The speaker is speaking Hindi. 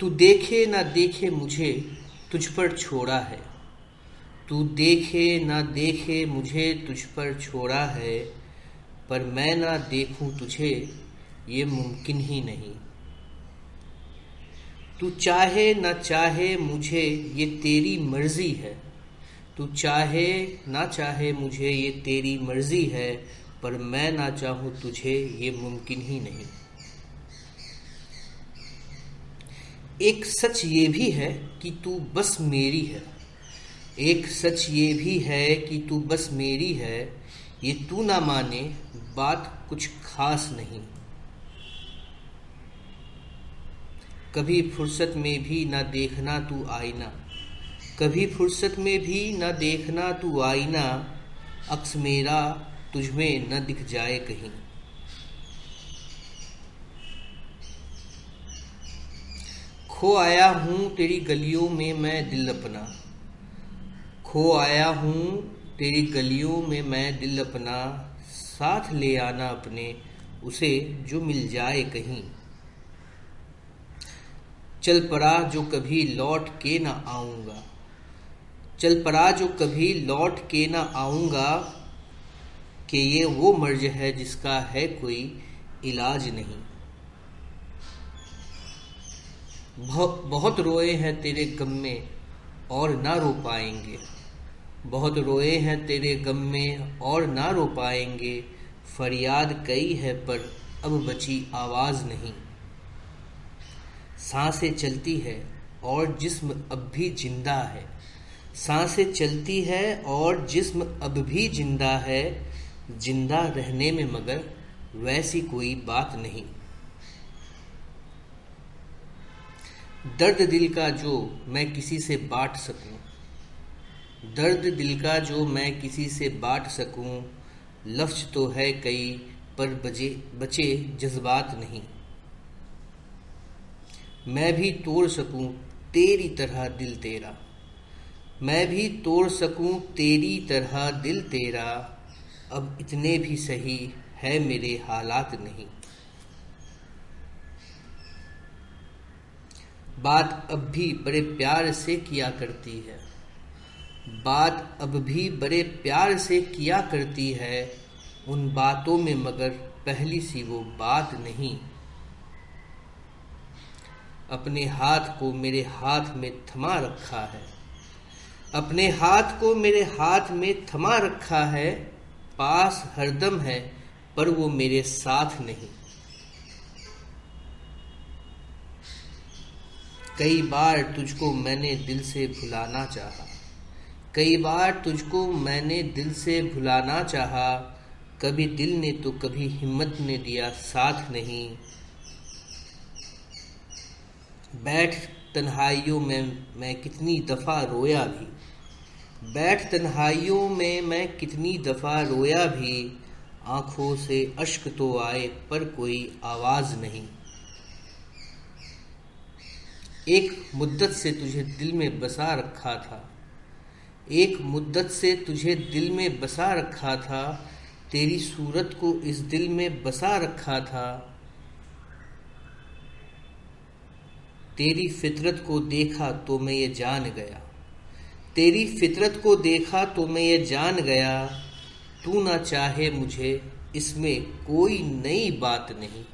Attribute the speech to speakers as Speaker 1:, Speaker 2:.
Speaker 1: तू देखे ना देखे मुझे, तुझ पर छोड़ा है। तू देखे ना देखे मुझे, तुझ पर छोड़ा है। पर मैं ना देखूँ तुझे, ये मुमकिन ही नहीं। तू चाहे ना चाहे मुझे, ये तेरी मर्ज़ी है। तू चाहे ना चाहे मुझे, ये तेरी मर्ज़ी है। पर मैं ना चाहूँ तुझे, ये मुमकिन ही नहीं। एक सच ये भी है कि तू बस मेरी है। एक सच ये भी है कि तू बस मेरी है। ये तू ना माने, बात कुछ खास नहीं। कभी फुर्सत में भी ना देखना तू आईना। कभी फुर्सत में भी ना देखना तू आईना। अक्स मेरा तुझमें न दिख जाए कहीं। खो आया हूँ तेरी गलियों में मैं दिल अपना। खो आया हूँ तेरी गलियों में मैं दिल अपना। साथ ले आना अपने, उसे जो मिल जाए कहीं। चल पड़ा जो कभी लौट के ना आऊँगा। चल पड़ा जो कभी लौट के ना आऊँगा, कि ये वो मर्ज है जिसका है कोई इलाज नहीं। बहुत रोए हैं तेरे गम में और ना रो पाएँगे। बहुत रोए हैं तेरे गम में और ना रो पाएँगे। फरियाद कई है पर अब बची आवाज़ नहीं। साँसें चलती है और जिस्म अब भी ज़िंदा है। साँसें चलती है और जिस्म अब भी ज़िंदा है। ज़िंदा रहने में मगर वैसी कोई बात नहीं। दर्द दिल का जो मैं किसी से बांट सकूँ, दर्द दिल का जो मैं किसी से बांट सकूँ, लफ्ज तो है कई, पर बजे, बचे जज्बात नहीं। मैं भी तोड़ सकूँ तेरी तरह दिल तेरा, मैं भी तोड़ सकूँ तेरी तरह दिल तेरा, अब इतने भी सही है मेरे हालात नहीं। बात अब भी बड़े प्यार से किया करती है। बात अब भी बड़े प्यार से किया करती है, उन बातों में मगर पहली सी वो बात नहीं। अपने हाथ को मेरे हाथ में थमा रखा है। अपने हाथ को मेरे हाथ में थमा रखा है, पास हरदम है, पर वो मेरे साथ नहीं। कई बार तुझको मैंने दिल से भुलाना चाहा। कई बार तुझको मैंने दिल से भुलाना चाहा। कभी दिल ने तो कभी हिम्मत ने दिया, साथ नहीं। बैठ तन्हाइयों में मैं कितनी दफ़ा रोया भी। बैठ तन्हाइयों में मैं कितनी दफ़ा रोया भी। आँखों से अश्क तो आए, पर कोई आवाज़ नहीं। एक मुद्दत से तुझे दिल में बसा रखा था। एक मुद्दत से तुझे दिल में बसा रखा था। तेरी सूरत को इस दिल में बसा रखा था। तेरी फितरत को देखा तो मैं ये जान गया। तेरी फितरत को देखा तो मैं ये जान गया। तू ना चाहे मुझे, इसमें कोई नई बात नहीं।